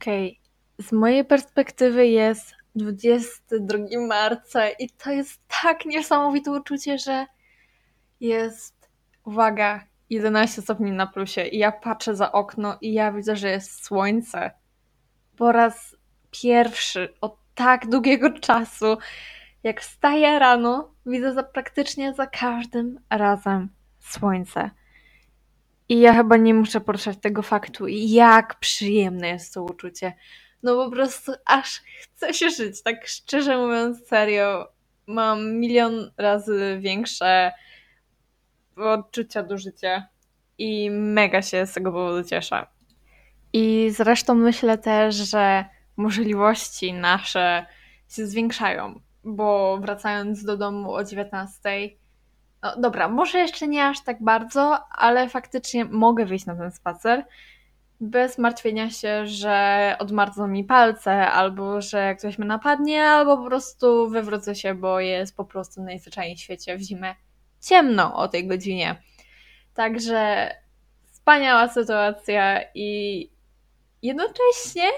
Okej, z mojej perspektywy jest 22 marca i to jest tak niesamowite uczucie, że jest, uwaga, 11 stopni na plusie i ja patrzę za okno i ja widzę, że jest słońce. Po raz pierwszy od tak długiego czasu, jak wstaję rano, widzę za praktycznie za każdym razem słońce. I ja chyba nie muszę poruszać tego faktu, jak przyjemne jest to uczucie. No po prostu aż chce się żyć, tak szczerze mówiąc, serio. Mam milion razy większe odczucia do życia i mega się z tego powodu cieszę. I zresztą myślę też, że możliwości nasze się zwiększają, bo wracając do domu o 19, no dobra, może jeszcze nie aż tak bardzo, ale faktycznie mogę wyjść na ten spacer bez martwienia się, że odmardzą mi palce, albo że ktoś mnie napadnie, albo po prostu wywrócę się, bo jest po prostu najzwyczajniej w świecie w zimę ciemno o tej godzinie. Także wspaniała sytuacja i jednocześnie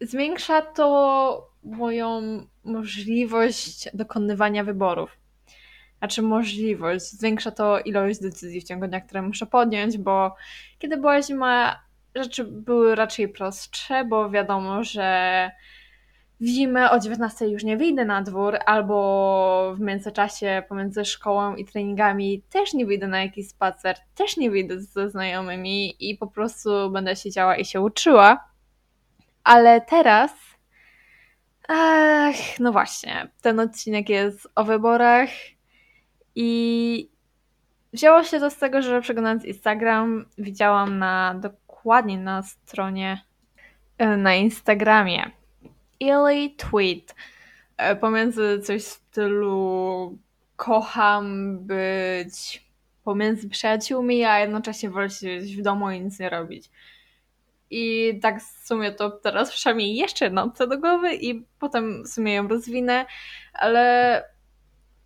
zwiększa to moją możliwość dokonywania wyborów. Znaczy możliwość, zwiększa to ilość decyzji w ciągu dnia, które muszę podjąć, bo kiedy była zima, rzeczy były raczej prostsze, bo wiadomo, że w zimę o 19 już nie wyjdę na dwór, albo w międzyczasie pomiędzy szkołą i treningami też nie wyjdę na jakiś spacer, też nie wyjdę ze znajomymi i po prostu będę siedziała i się uczyła. Ale teraz. Ach, no właśnie, ten odcinek jest o wyborach i wzięło się to z tego, że przeglądając Instagram widziałam na dokładnie na stronie e, na Instagramie Illy Tweet e, pomiędzy coś w stylu kocham być pomiędzy przyjaciółmi, a jednocześnie wolę siedzieć w domu i nic nie robić. I tak w sumie to teraz przynajmniej jeszcze jedną opcję do głowy i potem w sumie ją rozwinę, ale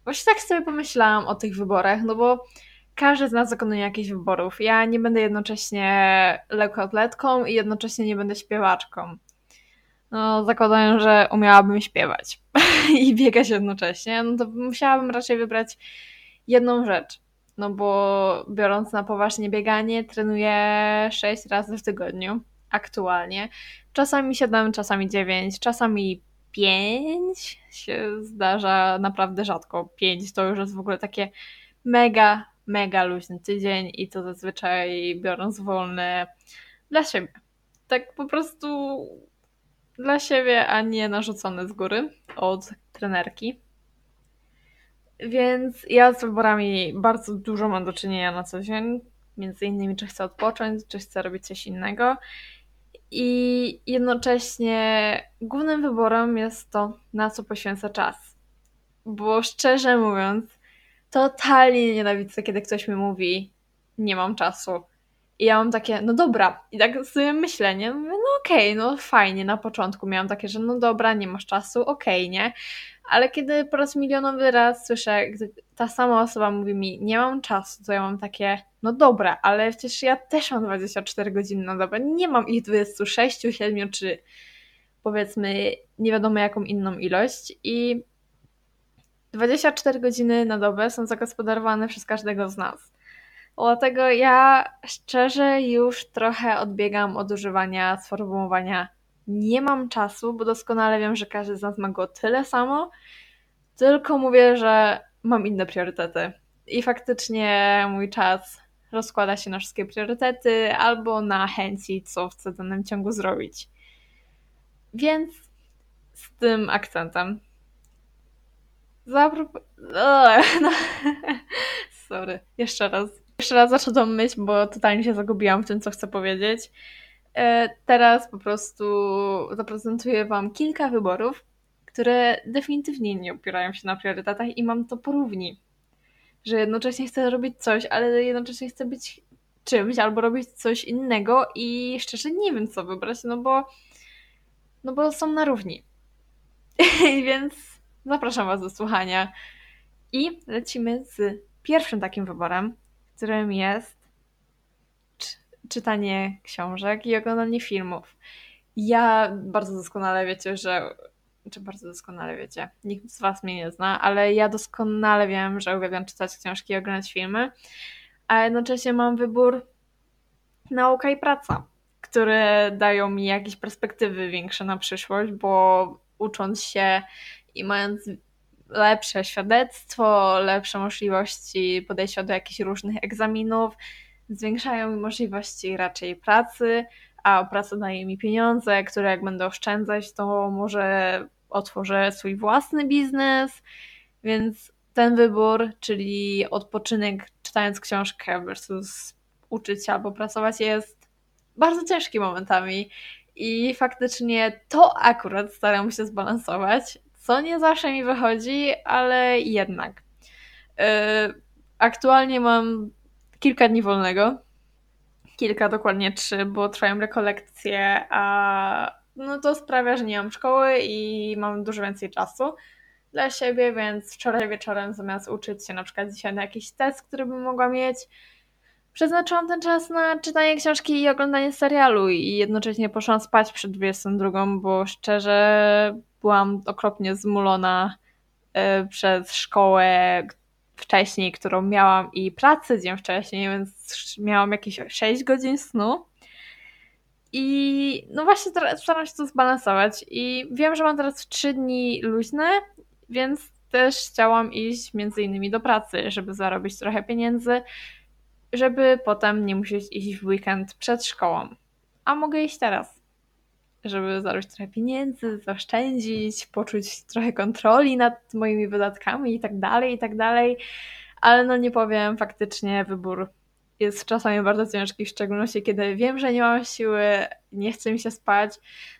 właśnie tak sobie pomyślałam o tych wyborach, no bo każdy z nas dokonuje jakichś wyborów. Ja nie będę jednocześnie lekkoatletką i jednocześnie nie będę śpiewaczką. No, zakładając, że umiałabym śpiewać i biegać jednocześnie, no to musiałabym raczej wybrać jedną rzecz. No bo biorąc na poważnie bieganie, trenuję 6 razy w tygodniu aktualnie. Czasami 7, czasami 9, czasami 5 się zdarza naprawdę rzadko. 5 to już jest w ogóle takie mega, mega luźny tydzień i to zazwyczaj biorąc wolne dla siebie. Tak po prostu dla siebie, a nie narzucone z góry od trenerki. Więc ja z wyborami bardzo dużo mam do czynienia na co dzień. Między innymi, czy chcę odpocząć, czy chcę robić coś innego. I jednocześnie głównym wyborem jest to, na co poświęcę czas. Bo szczerze mówiąc, totalnie nienawidzę, kiedy ktoś mi mówi, nie mam czasu. I ja mam takie, no dobra. I tak sobie myślę, nie? Mówię, no okej, okay, no fajnie. Na początku miałam takie, że no dobra, nie masz czasu, okej, okay, nie? Ale kiedy po raz milionowy raz słyszę, gdy ta sama osoba mówi mi, nie mam czasu, to ja mam takie, no dobra, ale przecież ja też mam 24 godziny na dobę. Nie mam ich 26, 7 czy powiedzmy nie wiadomo jaką inną ilość. I 24 godziny na dobę są zagospodarowane przez każdego z nas. Dlatego ja szczerze już trochę odbiegam od używania sformułowania nie mam czasu, bo doskonale wiem, że każdy z nas ma go tyle samo, tylko mówię, że mam inne priorytety. I faktycznie mój czas rozkłada się na wszystkie priorytety albo na chęci, co chcę w danym ciągu zrobić. Więc z tym akcentem. Zaprop... Sorry, jeszcze raz. Jeszcze raz zacznę tą myśl, bo totalnie się zagubiłam w tym, co chcę powiedzieć. E, teraz po prostu zaprezentuję Wam kilka wyborów, które definitywnie nie opierają się na priorytetach i mam to porówni. Że jednocześnie chcę robić coś, ale jednocześnie chcę być czymś albo robić coś innego i szczerze nie wiem, co wybrać, no bo, no bo są na równi. Więc zapraszam Was do słuchania. I lecimy z pierwszym takim wyborem, którym jest czytanie książek i oglądanie filmów. ja bardzo doskonale wiecie, że czy bardzo doskonale wiecie, nikt z Was mnie nie zna, ale ja doskonale wiem, że uwielbiam czytać książki i oglądać filmy, a jednocześnie mam wybór nauka i praca, które dają mi jakieś perspektywy większe na przyszłość, bo ucząc się i mając lepsze świadectwo, lepsze możliwości podejścia do jakichś różnych egzaminów, zwiększają mi możliwości raczej pracy, a praca daje mi pieniądze, które jak będę oszczędzać, to może otworzę swój własny biznes, więc ten wybór, czyli odpoczynek czytając książkę versus uczyć się albo pracować jest bardzo ciężki momentami i faktycznie to akurat staram się zbalansować, co nie zawsze mi wychodzi, ale jednak. Yy, aktualnie mam kilka dni wolnego, kilka, dokładnie trzy, bo trwają rekolekcje, a no to sprawia, że nie mam szkoły i mam dużo więcej czasu dla siebie, więc wczoraj wieczorem zamiast uczyć się na przykład dzisiaj na jakiś test, który bym mogła mieć, przeznaczyłam ten czas na czytanie książki i oglądanie serialu i jednocześnie poszłam spać przed 22, bo szczerze byłam okropnie zmulona e, przez szkołę, wcześniej, którą miałam i pracę dzień wcześniej, więc miałam jakieś 6 godzin snu. I no właśnie teraz staram się to zbalansować i wiem, że mam teraz 3 dni luźne, więc też chciałam iść między innymi do pracy, żeby zarobić trochę pieniędzy, żeby potem nie musieć iść w weekend przed szkołą. A mogę iść teraz, żeby zarobić trochę pieniędzy, zaoszczędzić, poczuć trochę kontroli nad moimi wydatkami i tak dalej, i tak dalej ale no nie powiem, faktycznie wybór jest czasami bardzo ciężki, w szczególności kiedy wiem, że nie mam siły, nie chce mi się spać,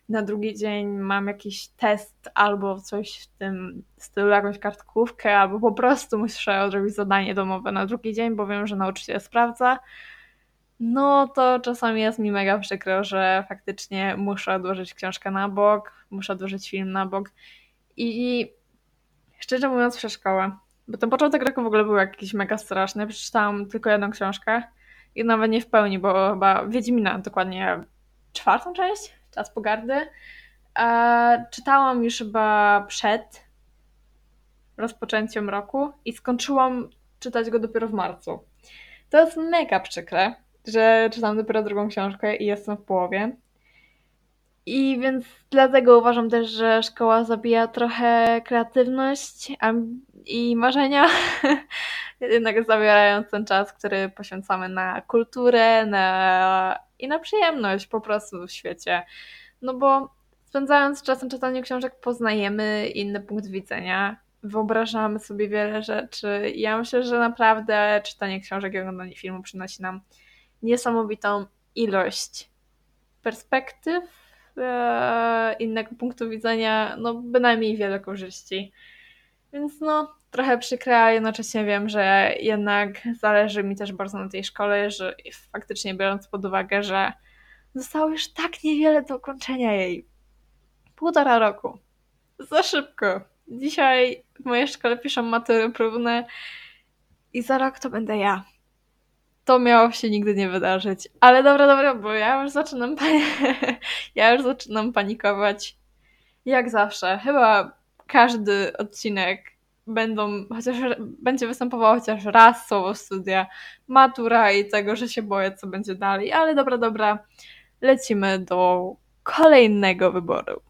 na drugi dzień mam jakiś test albo coś w tym stylu, jakąś kartkówkę, albo po prostu muszę odrobić zadanie domowe na drugi dzień, bo wiem, że nauczyciel sprawdza, no to czasami jest mi mega przykro, że faktycznie muszę odłożyć książkę na bok, muszę odłożyć film na bok i szczerze mówiąc przeszkoła bo ten początek roku w ogóle był jakiś mega straszny. Przeczytałam tylko jedną książkę i nawet nie w pełni, bo chyba Wiedźmina dokładnie czwartą część, Czas Pogardy. E, czytałam już chyba przed rozpoczęciem roku i skończyłam czytać go dopiero w marcu. To jest mega przykre, że czytam dopiero drugą książkę i jestem w połowie. I więc dlatego uważam też, że szkoła zabija trochę kreatywność i marzenia, jednak zabierając ten czas, który poświęcamy na kulturę na... i na przyjemność po prostu w świecie. No bo spędzając czas na czytaniu książek poznajemy inny punkt widzenia, wyobrażamy sobie wiele rzeczy. Ja myślę, że naprawdę czytanie książek i oglądanie filmu przynosi nam niesamowitą ilość perspektyw, e, innego punktu widzenia, no bynajmniej wiele korzyści. Więc no, trochę przykre, ale jednocześnie wiem, że jednak zależy mi też bardzo na tej szkole, że faktycznie biorąc pod uwagę, że zostało już tak niewiele do ukończenia jej. Półtora roku. Za szybko. Dzisiaj w mojej szkole piszą matury próbne i za rok to będę ja. To miało się nigdy nie wydarzyć. Ale dobra, dobra, bo ja już zaczynam ja już zaczynam panikować. Jak zawsze. Chyba każdy odcinek będą, chociaż będzie występował chociaż raz słowo studia, matura i tego, że się boję, co będzie dalej. Ale dobra, dobra, lecimy do kolejnego wyboru.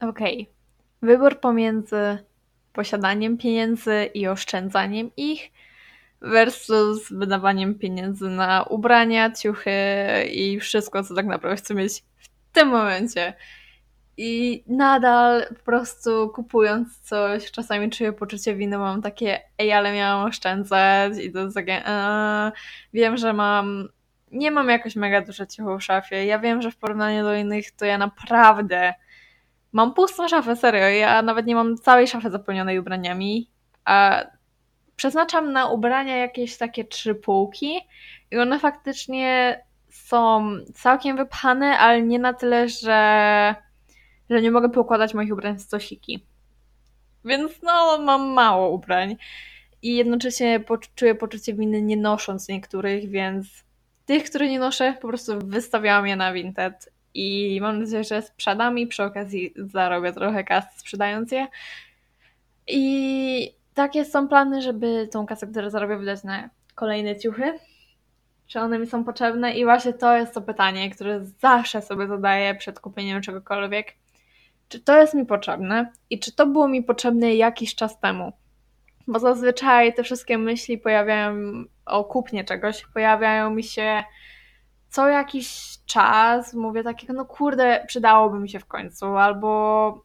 Okej. Okay. Wybór pomiędzy posiadaniem pieniędzy i oszczędzaniem ich versus wydawaniem pieniędzy na ubrania, ciuchy i wszystko, co tak naprawdę chcę mieć w tym momencie. I nadal po prostu kupując coś, czasami czuję poczucie winy, mam takie, ej, ale miałam oszczędzać i to jest takie, eee, wiem, że mam, nie mam jakoś mega dużo ciuchów w szafie. Ja wiem, że w porównaniu do innych to ja naprawdę mam pustą szafę, serio. Ja nawet nie mam całej szafy zapełnionej ubraniami, a przeznaczam na ubrania jakieś takie trzy półki i one faktycznie są całkiem wypchane, ale nie na tyle, że że nie mogę pokładać moich ubrań w stosiki. Więc no, mam mało ubrań. I jednocześnie czuję poczucie winy nie nosząc niektórych, więc tych, które nie noszę, po prostu wystawiałam je na Vinted. i mam nadzieję, że sprzedam i przy okazji zarobię trochę kas sprzedając je. I takie są plany, żeby tą kasę, którą zarobię, wydać na kolejne ciuchy. Czy one mi są potrzebne? I właśnie to jest to pytanie, które zawsze sobie zadaję przed kupieniem czegokolwiek. Czy to jest mi potrzebne? I czy to było mi potrzebne jakiś czas temu? Bo zazwyczaj te wszystkie myśli pojawiają o kupnie czegoś, pojawiają mi się co jakiś czas, mówię takiego, no kurde, przydałoby mi się w końcu, albo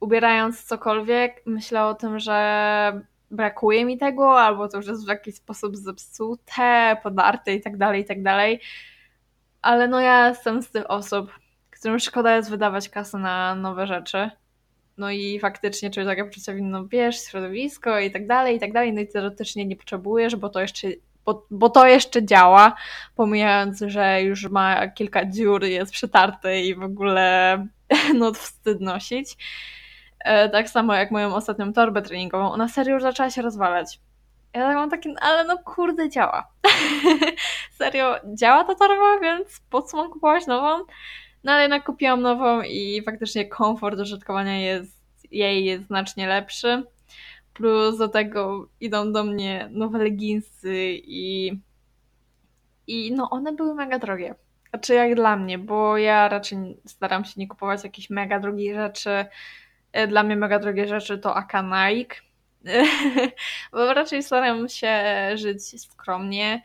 ubierając cokolwiek, myślę o tym, że brakuje mi tego, albo to już jest w jakiś sposób zepsute, podarte i tak dalej, i tak dalej. Ale no ja jestem z tych osób, którym szkoda jest wydawać kasę na nowe rzeczy. No i faktycznie czuję takie poczucie, no wiesz, środowisko i tak dalej, i tak dalej, no i teoretycznie nie potrzebujesz, bo to jeszcze bo, bo to jeszcze działa, pomijając, że już ma kilka dziur, jest przetarty i w ogóle no wstyd nosić. E, tak samo jak moją ostatnią torbę treningową, ona serio już zaczęła się rozwalać. Ja tak mam takie, ale no kurde, działa. serio, działa ta torba, więc po co mam kupować nową? No ale jednak kupiłam nową i faktycznie komfort użytkowania jest, jej jest znacznie lepszy. Plus do tego idą do mnie nowe leginsy i, i no one były mega drogie. Znaczy jak dla mnie, bo ja raczej staram się nie kupować jakichś mega drogich rzeczy. E, dla mnie mega drogie rzeczy to Aka Nike. bo raczej staram się żyć skromnie.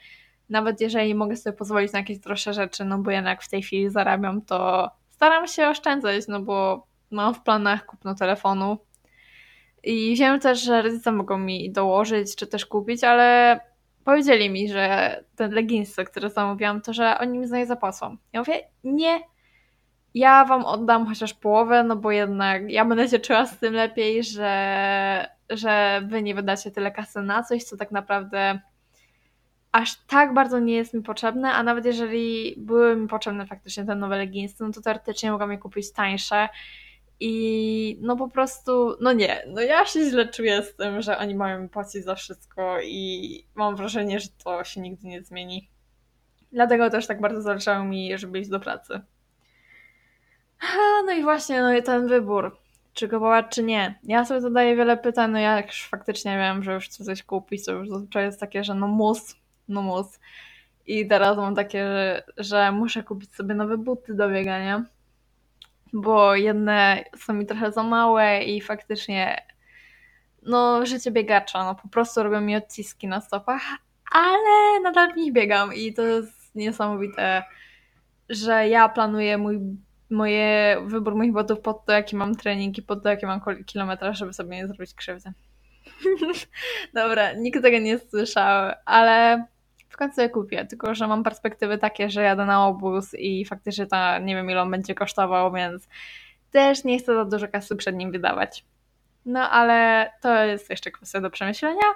Nawet jeżeli mogę sobie pozwolić na jakieś droższe rzeczy, no bo jednak w tej chwili zarabiam, to staram się oszczędzać, no bo mam w planach kupno telefonu i wiem też, że rodzice mogą mi dołożyć, czy też kupić, ale powiedzieli mi, że te leginsy, które zamówiłam, to że oni mi za nie zapłacą. Ja mówię, nie, ja wam oddam chociaż połowę, no bo jednak ja będę się czuła z tym lepiej, że, że wy nie wydacie tyle kasy na coś, co tak naprawdę aż tak bardzo nie jest mi potrzebne, a nawet jeżeli były mi potrzebne faktycznie te nowe leginsy, no to teoretycznie mogłam je kupić tańsze i no po prostu, no nie, no ja się źle czuję z tym, że oni mają mi płacić za wszystko i mam wrażenie, że to się nigdy nie zmieni. Dlatego też tak bardzo zależało mi, żeby iść do pracy. No i właśnie, no i ten wybór, czy kupować, czy nie. Ja sobie zadaję wiele pytań, no ja już faktycznie wiem, że już chcę coś kupić, to już zazwyczaj jest takie, że no mus, no mus. I teraz mam takie, że, że muszę kupić sobie nowe buty do biegania bo jedne są mi trochę za małe i faktycznie no życie biegacza, no po prostu robią mi odciski na stopach, ale nadal w nich biegam i to jest niesamowite, że ja planuję mój moje, wybór moich botów pod to, jaki mam trening i pod to, jaki mam kilometraż, żeby sobie nie zrobić krzywdy. Dobra, nikt tego nie słyszał, ale w końcu je kupię, tylko że mam perspektywy takie, że jadę na obóz i faktycznie ta, nie wiem ile on będzie kosztował, więc też nie chcę za dużo kasy przed nim wydawać. No ale to jest jeszcze kwestia do przemyślenia,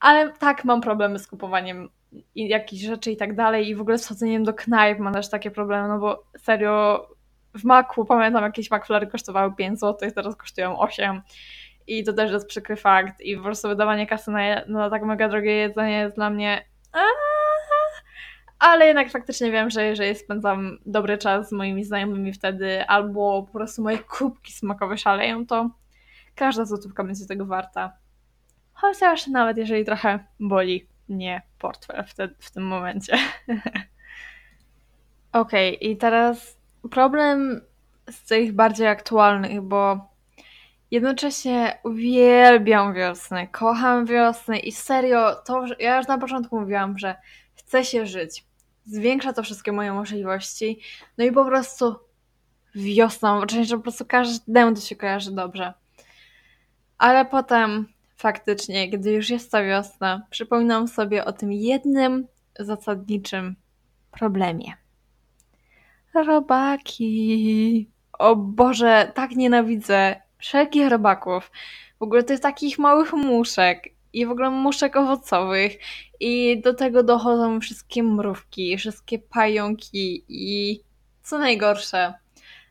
ale tak mam problemy z kupowaniem jakichś rzeczy i tak dalej i w ogóle z chodzeniem do knajp mam też takie problemy, no bo serio w Macu pamiętam jakieś McFlurry kosztowały 5 zł, teraz kosztują 8 i to też jest przykry fakt i po prostu wydawanie kasy na, na tak mega drogie jedzenie jest dla mnie ale jednak faktycznie wiem, że jeżeli spędzam dobry czas z moimi znajomymi wtedy, albo po prostu moje kubki smakowe szaleją, to każda złotówka będzie tego warta. Chociaż nawet jeżeli trochę boli mnie portfel w, te, w tym momencie. Okej, okay, i teraz problem z tych bardziej aktualnych, bo jednocześnie uwielbiam wiosnę, kocham wiosnę i serio, to ja już na początku mówiłam, że chcę się żyć. Zwiększa to wszystkie moje możliwości. No i po prostu wiosna, mam wrażenie, że po prostu każdemu to się kojarzy dobrze. Ale potem faktycznie, gdy już jest ta wiosna, przypominam sobie o tym jednym zasadniczym problemie. Robaki. O Boże, tak nienawidzę wszelkich robaków. W ogóle jest takich małych muszek i w ogóle muszek owocowych i do tego dochodzą wszystkie mrówki, wszystkie pająki i co najgorsze,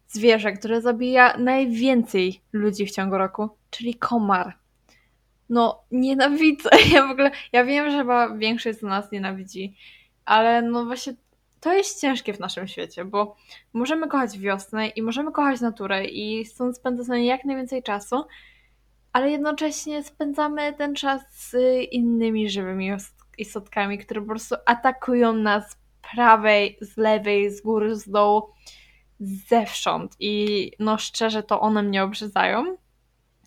zwierzę, które zabija najwięcej ludzi w ciągu roku, czyli komar. No, nienawidzę. Ja w ogóle, ja wiem, że chyba większość z nas nienawidzi, ale no właśnie to jest ciężkie w naszym świecie, bo możemy kochać wiosnę i możemy kochać naturę i chcąc spędzać na niej jak najwięcej czasu, ale jednocześnie spędzamy ten czas z innymi żywymi istotkami, które po prostu atakują nas z prawej, z lewej, z góry, z dołu, zewsząd. I no szczerze, to one mnie obrzydzają.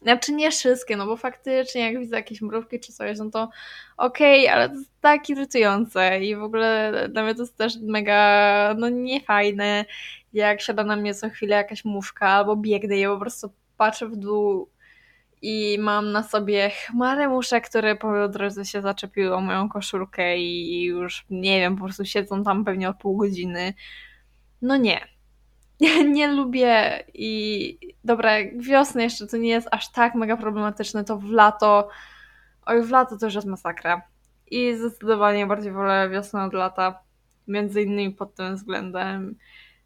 Znaczy nie wszystkie, no bo faktycznie jak widzę jakieś mrówki czy coś, no to okej, okay, ale to jest tak irytujące i w ogóle dla mnie to jest też mega, no niefajne, jak siada na mnie co chwilę jakaś muszka albo biegnę i po prostu patrzę w dół i mam na sobie chmarę muszek, które po drodze się zaczepiły o moją koszulkę i już, nie wiem, po prostu siedzą tam pewnie od pół godziny. No nie. Nie lubię i dobra, wiosnę jeszcze to nie jest aż tak mega problematyczne, to w lato, oj w lato to już jest masakra. I zdecydowanie bardziej wolę wiosnę od lata, między innymi pod tym względem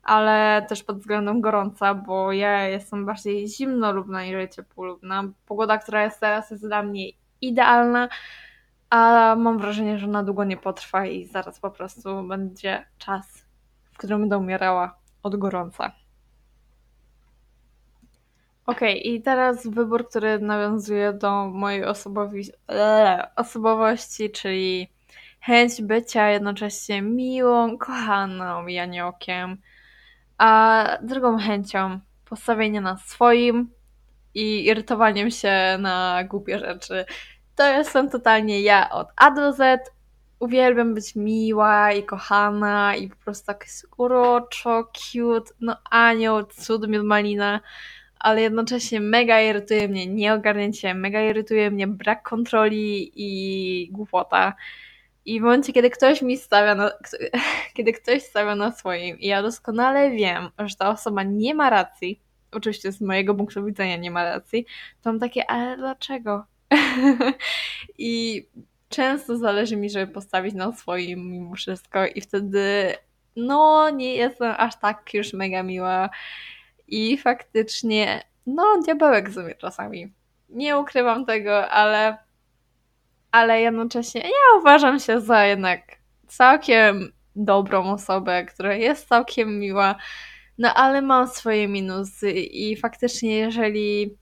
ale też pod względem gorąca, bo ja jestem bardziej zimnolubna niż ciepłolubna. Pogoda, która jest teraz, jest dla mnie idealna, a mam wrażenie, że na długo nie potrwa i zaraz po prostu będzie czas, w którym będę umierała od gorąca. Okay, i teraz wybór, który nawiązuje do mojej osobowi- osobowości, czyli chęć bycia jednocześnie miłą, kochaną Janiokiem, a drugą chęcią postawienie na swoim i irytowaniem się na głupie rzeczy. To jestem totalnie ja od A do Z. Uwielbiam być miła i kochana i po prostu tak uroczo, cute, no anioł, cud, malina, ale jednocześnie mega irytuje mnie nieogarnięcie, mega irytuje mnie brak kontroli i głupota. I w momencie, kiedy ktoś mi stawia na, kiedy ktoś stawia na swoim i ja doskonale wiem, że ta osoba nie ma racji, oczywiście z mojego punktu widzenia nie ma racji, to mam takie, ale dlaczego? I często zależy mi, żeby postawić na swoim mimo wszystko i wtedy no nie jestem aż tak już mega miła i faktycznie no diabełek sobie czasami. Nie ukrywam tego, ale ale jednocześnie ja uważam się za jednak całkiem dobrą osobę, która jest całkiem miła, no ale mam swoje minusy i faktycznie jeżeli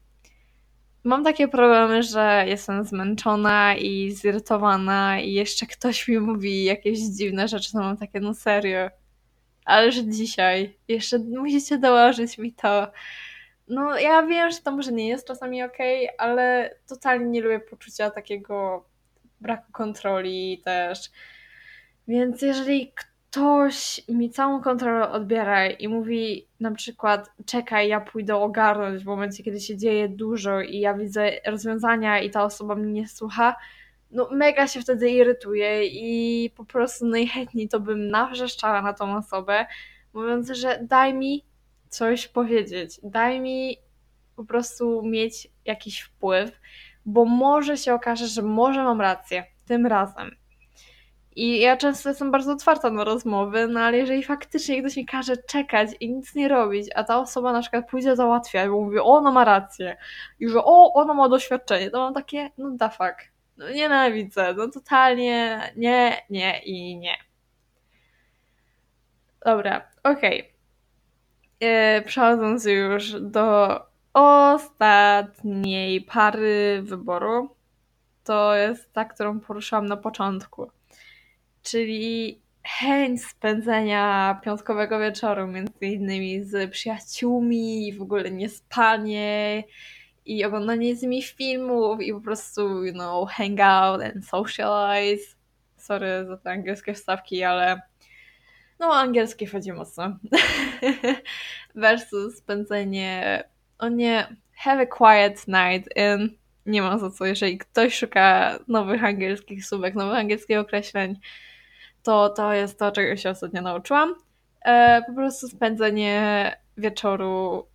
mam takie problemy, że jestem zmęczona i zirytowana i jeszcze ktoś mi mówi jakieś dziwne rzeczy, to mam takie, no serio, ale że dzisiaj jeszcze musicie dołożyć mi to. No ja wiem, że to może nie jest czasami okej, okay, ale totalnie nie lubię poczucia takiego braku kontroli też. Więc jeżeli ktoś mi całą kontrolę odbiera i mówi na przykład czekaj, ja pójdę ogarnąć w momencie, kiedy się dzieje dużo i ja widzę rozwiązania i ta osoba mnie nie słucha, no mega się wtedy irytuje i po prostu najchętniej to bym nawrzeszczała na tą osobę, mówiąc, że daj mi coś powiedzieć, daj mi po prostu mieć jakiś wpływ, bo może się okaże, że może mam rację tym razem. I ja często jestem bardzo otwarta na rozmowy, no ale jeżeli faktycznie ktoś mi każe czekać i nic nie robić, a ta osoba na przykład pójdzie załatwiać, bo mówi, ona ma rację i że o, ona ma doświadczenie, to mam takie, no da fuck. No nienawidzę, no totalnie nie, nie i nie. Dobra, okej. Okay. E, przechodząc już do ostatniej pary wyboru, to jest ta, którą poruszałam na początku. Czyli chęć spędzenia piątkowego wieczoru, między innymi z przyjaciółmi, w ogóle niespanie i oglądanie z nimi filmów i po prostu, you know, hang out and socialize. Sorry za te angielskie wstawki, ale no angielski chodzi mocno. Versus spędzenie, o nie, have a quiet night in nie ma za co. Jeżeli ktoś szuka nowych angielskich słówek, nowych angielskich określeń, to to jest to, czego się ostatnio nauczyłam. E, po prostu spędzenie wieczoru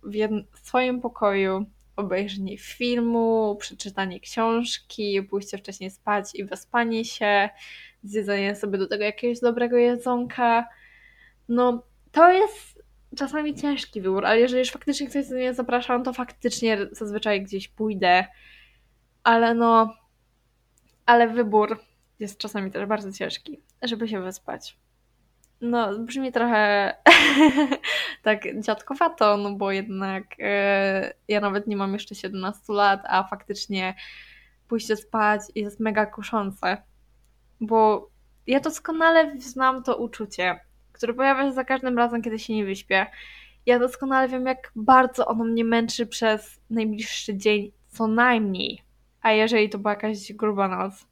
w swoim pokoju, obejrzenie filmu, przeczytanie książki, pójście wcześniej spać i wyspanie się, zjedzenie sobie do tego jakiegoś dobrego jedzonka. No, to jest czasami ciężki wybór, ale jeżeli już faktycznie ktoś mnie zapraszam, to faktycznie zazwyczaj gdzieś pójdę ale no, ale wybór jest czasami też bardzo ciężki, żeby się wyspać. no brzmi trochę tak dziadkowato, no bo jednak e, ja nawet nie mam jeszcze 17 lat, a faktycznie pójście spać jest mega kuszące, bo ja doskonale znam to uczucie, które pojawia się za każdym razem, kiedy się nie wyśpię. Ja doskonale wiem, jak bardzo ono mnie męczy przez najbliższy dzień, co najmniej. A jeżeli to była jakaś gruba noc,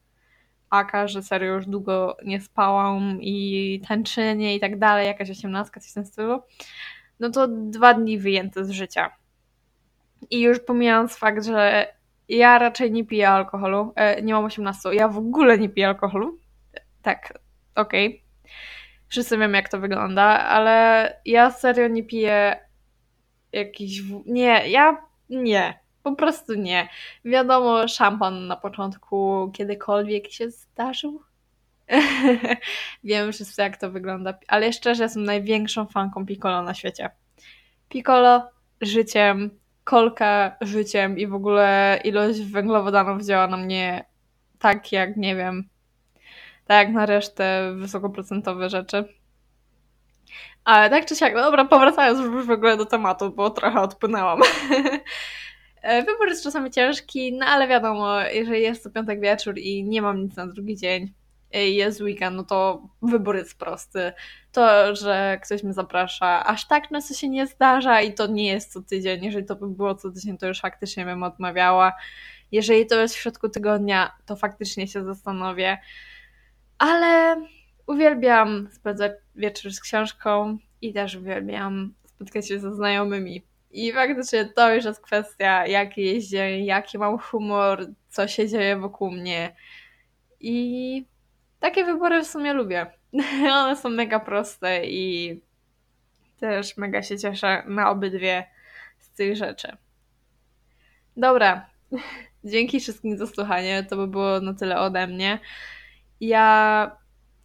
aka, że serio już długo nie spałam i tańczenie i tak dalej, jakaś osiemnastka, coś w tym stylu, no to dwa dni wyjęte z życia. I już pomijając fakt, że ja raczej nie piję alkoholu, e, nie mam 18, ja w ogóle nie piję alkoholu. Tak, okej. Okay. Wszyscy wiemy, jak to wygląda, ale ja serio nie piję jakiś. Nie, ja nie. Po prostu nie. Wiadomo, szampan na początku kiedykolwiek się zdarzył. Wiem wszyscy, jak to wygląda, ale szczerze jestem największą fanką Piccolo na świecie. Piccolo życiem, kolka życiem i w ogóle ilość węglowodanów działa na mnie tak jak, nie wiem, tak jak na resztę wysokoprocentowe rzeczy. Ale tak czy siak, no dobra, powracając już w ogóle do tematu, bo trochę odpłynęłam. E, wybór jest czasami ciężki, no ale wiadomo, jeżeli jest to piątek wieczór i nie mam nic na drugi dzień, e, jest weekend, no to wybór jest prosty. To, że ktoś mnie zaprasza, aż tak często się nie zdarza i to nie jest co tydzień. Jeżeli to by było co tydzień, to już faktycznie bym odmawiała. Jeżeli to jest w środku tygodnia, to faktycznie się zastanowię. Ale uwielbiam spędzać wieczór z książką i też uwielbiam spotkać się ze znajomymi. I faktycznie to już jest kwestia, jaki jest dzień, jaki mam humor, co się dzieje wokół mnie. I takie wybory w sumie lubię. One są mega proste i też mega się cieszę na obydwie z tych rzeczy. Dobra. Dzięki wszystkim za słuchanie. To by było na tyle ode mnie. Ja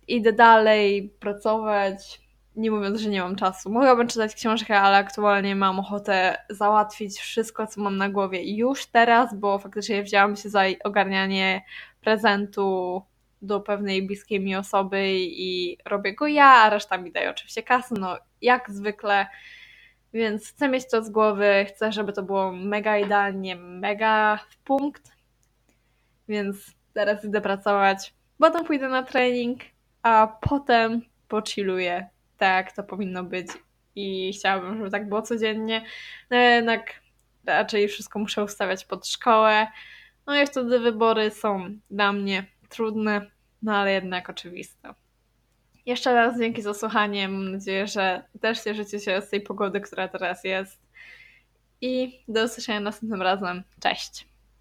idę dalej pracować, nie mówiąc, że nie mam czasu. Mogłabym czytać książkę, ale aktualnie mam ochotę załatwić wszystko, co mam na głowie już teraz, bo faktycznie wzięłam się za ogarnianie prezentu do pewnej bliskiej mi osoby i robię go ja, a reszta mi daje oczywiście kasę, no jak zwykle. Więc chcę mieć to z głowy, chcę, żeby to było mega idealnie, mega w punkt. Więc teraz idę pracować, potem pójdę na trening, a potem pochilluję tak to powinno być i chciałabym, żeby tak było codziennie. No jednak raczej wszystko muszę ustawiać pod szkołę. No i wtedy wybory są dla mnie trudne, no ale jednak oczywiste. Jeszcze raz dzięki za słuchanie. Mam nadzieję, że też cieszycie się z tej pogody, która teraz jest. I do usłyszenia następnym razem. Cześć!